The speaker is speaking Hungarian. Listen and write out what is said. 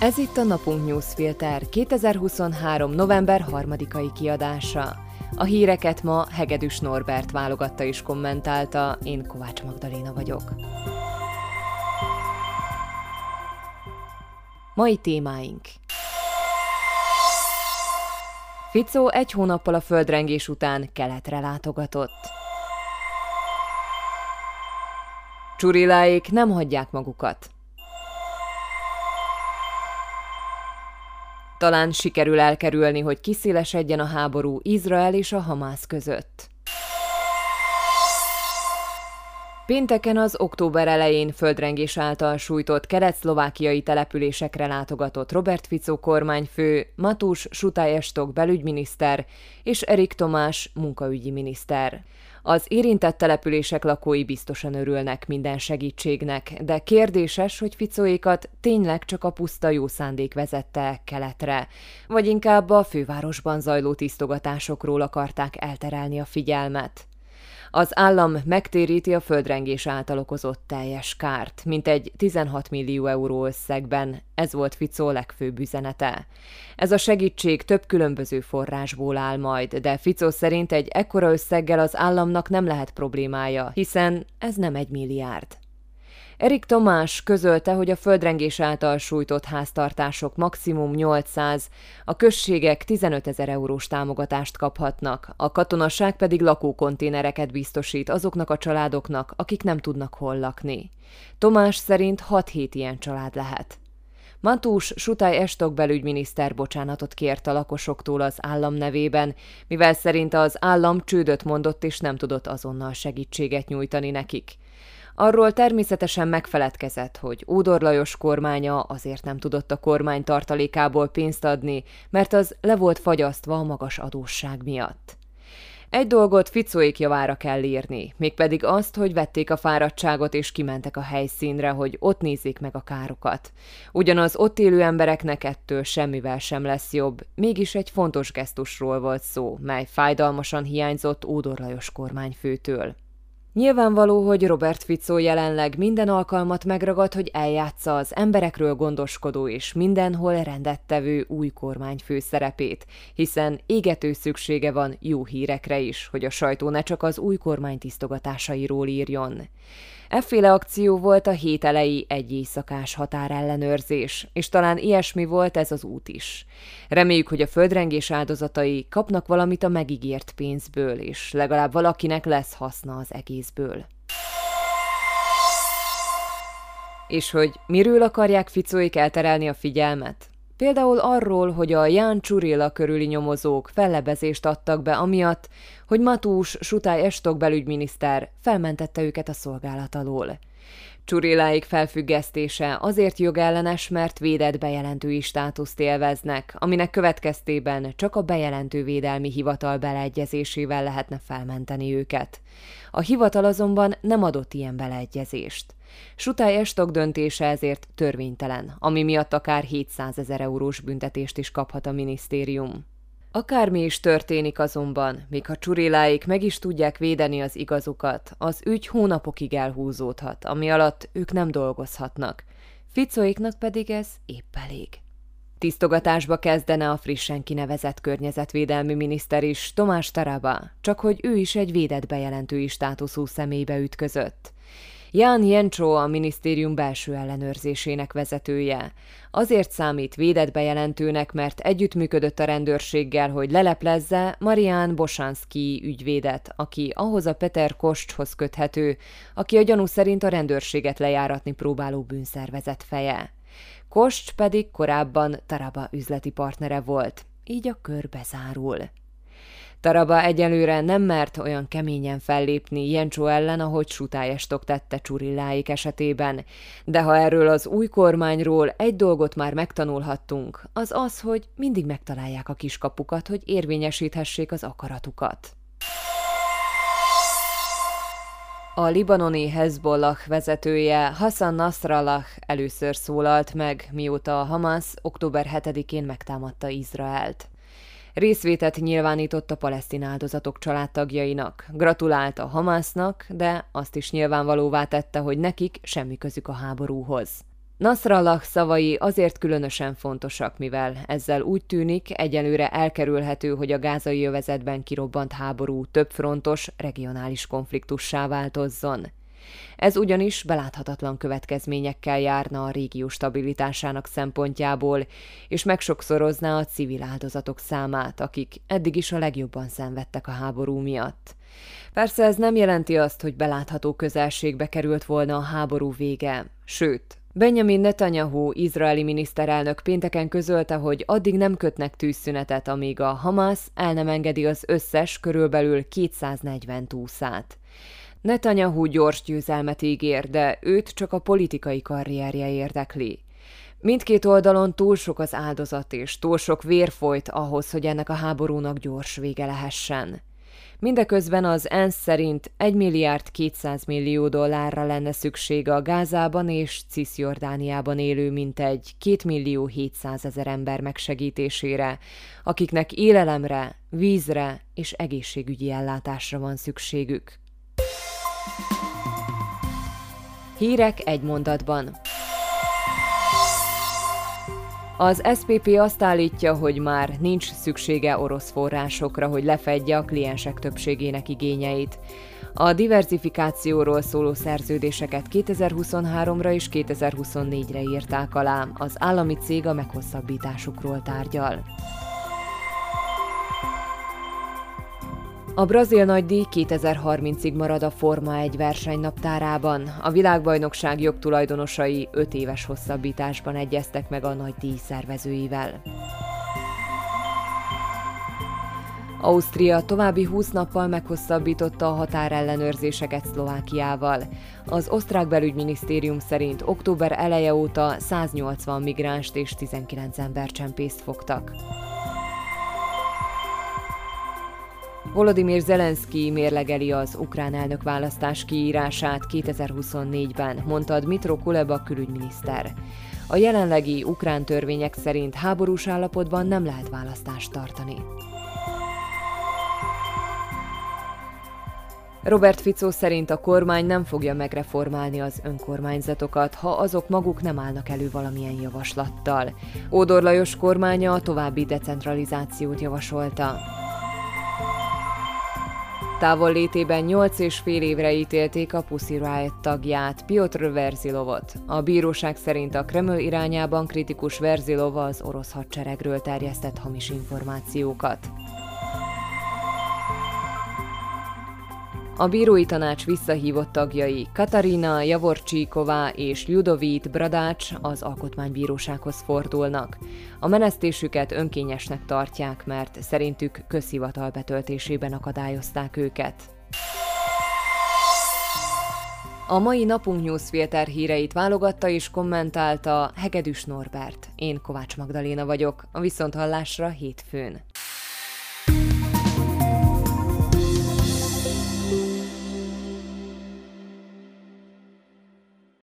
Ez itt a Napunk Newsfilter 2023. november 3-ai kiadása. A híreket ma Hegedűs Norbert válogatta és kommentálta, én Kovács Magdaléna vagyok. Mai témáink Ficó egy hónappal a földrengés után keletre látogatott. Csuriláék nem hagyják magukat. Talán sikerül elkerülni, hogy kiszélesedjen a háború Izrael és a Hamász között. Pénteken az október elején földrengés által sújtott kelet-szlovákiai településekre látogatott Robert Fico kormányfő, Matús Sutályestok belügyminiszter és Erik Tomás munkaügyi miniszter. Az érintett települések lakói biztosan örülnek minden segítségnek, de kérdéses, hogy Ficóékat tényleg csak a puszta jó szándék vezette keletre, vagy inkább a fővárosban zajló tisztogatásokról akarták elterelni a figyelmet. Az állam megtéríti a földrengés által okozott teljes kárt, mint egy 16 millió euró összegben. Ez volt Ficó legfőbb üzenete. Ez a segítség több különböző forrásból áll majd, de Ficó szerint egy ekkora összeggel az államnak nem lehet problémája, hiszen ez nem egy milliárd. Erik Tomás közölte, hogy a földrengés által sújtott háztartások maximum 800, a községek 15 ezer eurós támogatást kaphatnak, a katonaság pedig lakókonténereket biztosít azoknak a családoknak, akik nem tudnak hol lakni. Tomás szerint 6-7 ilyen család lehet. Matús Sutály Estok belügyminiszter bocsánatot kért a lakosoktól az állam nevében, mivel szerint az állam csődöt mondott és nem tudott azonnal segítséget nyújtani nekik. Arról természetesen megfeledkezett, hogy Ódor Lajos kormánya azért nem tudott a kormány tartalékából pénzt adni, mert az le volt fagyasztva a magas adósság miatt. Egy dolgot Ficóék javára kell írni, mégpedig azt, hogy vették a fáradtságot és kimentek a helyszínre, hogy ott nézzék meg a károkat. Ugyanaz ott élő embereknek ettől semmivel sem lesz jobb, mégis egy fontos gesztusról volt szó, mely fájdalmasan hiányzott Ódor Lajos kormányfőtől. Nyilvánvaló, hogy Robert Fico jelenleg minden alkalmat megragad, hogy eljátsza az emberekről gondoskodó és mindenhol rendettevő új kormányfő szerepét, hiszen égető szüksége van jó hírekre is, hogy a sajtó ne csak az új kormány tisztogatásairól írjon. Efféle akció volt a hét elejé egy éjszakás határellenőrzés, és talán ilyesmi volt ez az út is. Reméljük, hogy a földrengés áldozatai kapnak valamit a megígért pénzből, és legalább valakinek lesz haszna az egészből. És hogy miről akarják Ficóik elterelni a figyelmet? Például arról, hogy a Ján Csurilla körüli nyomozók fellebezést adtak be amiatt, hogy Matús Sutály Estok belügyminiszter felmentette őket a szolgálat alól. Csurilláik felfüggesztése azért jogellenes, mert védett bejelentői státuszt élveznek, aminek következtében csak a bejelentő védelmi hivatal beleegyezésével lehetne felmenteni őket. A hivatal azonban nem adott ilyen beleegyezést. Sutály Estok döntése ezért törvénytelen, ami miatt akár 700 ezer eurós büntetést is kaphat a minisztérium. Akármi is történik azonban, míg ha csuriláik meg is tudják védeni az igazukat, az ügy hónapokig elhúzódhat, ami alatt ők nem dolgozhatnak. Ficóiknak pedig ez épp elég. Tisztogatásba kezdene a frissen kinevezett környezetvédelmi miniszter is, Tomás Taraba, csak hogy ő is egy védett bejelentői státuszú személybe ütközött. Jan Jencsó a minisztérium belső ellenőrzésének vezetője. Azért számít védett bejelentőnek, mert együttműködött a rendőrséggel, hogy leleplezze Marian Bosanski ügyvédet, aki ahhoz a Peter Kosthoz köthető, aki a gyanú szerint a rendőrséget lejáratni próbáló bűnszervezet feje. Kost pedig korábban Taraba üzleti partnere volt, így a kör bezárul. Taraba egyelőre nem mert olyan keményen fellépni Jencsó ellen, ahogy Sutályestok tette Csurilláik esetében, de ha erről az új kormányról egy dolgot már megtanulhattunk, az az, hogy mindig megtalálják a kiskapukat, hogy érvényesíthessék az akaratukat. A libanoni Hezbollah vezetője Hassan Nasrallah először szólalt meg, mióta a Hamas október 7-én megtámadta Izraelt. Részvétet nyilvánított a palesztin áldozatok családtagjainak, gratulált a Hamásznak, de azt is nyilvánvalóvá tette, hogy nekik semmi közük a háborúhoz. Nasrallah szavai azért különösen fontosak, mivel ezzel úgy tűnik, egyelőre elkerülhető, hogy a gázai övezetben kirobbant háború több frontos, regionális konfliktussá változzon. Ez ugyanis beláthatatlan következményekkel járna a régió stabilitásának szempontjából, és megsokszorozná a civil áldozatok számát, akik eddig is a legjobban szenvedtek a háború miatt. Persze ez nem jelenti azt, hogy belátható közelségbe került volna a háború vége, sőt, Benjamin Netanyahu, izraeli miniszterelnök pénteken közölte, hogy addig nem kötnek tűzszünetet, amíg a Hamas el nem engedi az összes körülbelül 240 túszát. Netanyahu gyors győzelmet ígér, de őt csak a politikai karrierje érdekli. Mindkét oldalon túl sok az áldozat és túl sok vér folyt ahhoz, hogy ennek a háborúnak gyors vége lehessen. Mindeközben az ENSZ szerint 1 milliárd 200 millió dollárra lenne szüksége a Gázában és Cisjordániában élő mintegy 2 millió 700 ezer ember megsegítésére, akiknek élelemre, vízre és egészségügyi ellátásra van szükségük. Hírek egy mondatban. Az SPP azt állítja, hogy már nincs szüksége orosz forrásokra, hogy lefedje a kliensek többségének igényeit. A diversifikációról szóló szerződéseket 2023-ra és 2024-re írták alá, az állami cég a meghosszabbításukról tárgyal. A brazil nagydíj 2030-ig marad a Forma 1 versenynaptárában. A világbajnokság jogtulajdonosai 5 éves hosszabbításban egyeztek meg a nagydíj szervezőivel. Ausztria további 20 nappal meghosszabbította a határellenőrzéseket Szlovákiával. Az osztrák belügyminisztérium szerint október eleje óta 180 migránst és 19 embercsempészt fogtak. Volodymyr Zelenszky mérlegeli az ukrán elnök választás kiírását 2024-ben, mondta Dmitro Kuleba külügyminiszter. A jelenlegi ukrán törvények szerint háborús állapotban nem lehet választást tartani. Robert Fico szerint a kormány nem fogja megreformálni az önkormányzatokat, ha azok maguk nem állnak elő valamilyen javaslattal. Ódor Lajos kormánya a további decentralizációt javasolta. Távol létében 8 és fél évre ítélték a Pussy Riot tagját, Piotr Verzilovot. A bíróság szerint a Kreml irányában kritikus Verzilov az orosz hadseregről terjesztett hamis információkat. A bírói tanács visszahívott tagjai Katarina Javorcsíková és Ludovít Bradács az alkotmánybírósághoz fordulnak. A menesztésüket önkényesnek tartják, mert szerintük közhivatal betöltésében akadályozták őket. A mai napunk newsfilter híreit válogatta és kommentálta Hegedűs Norbert. Én Kovács Magdaléna vagyok, a Viszonthallásra hétfőn.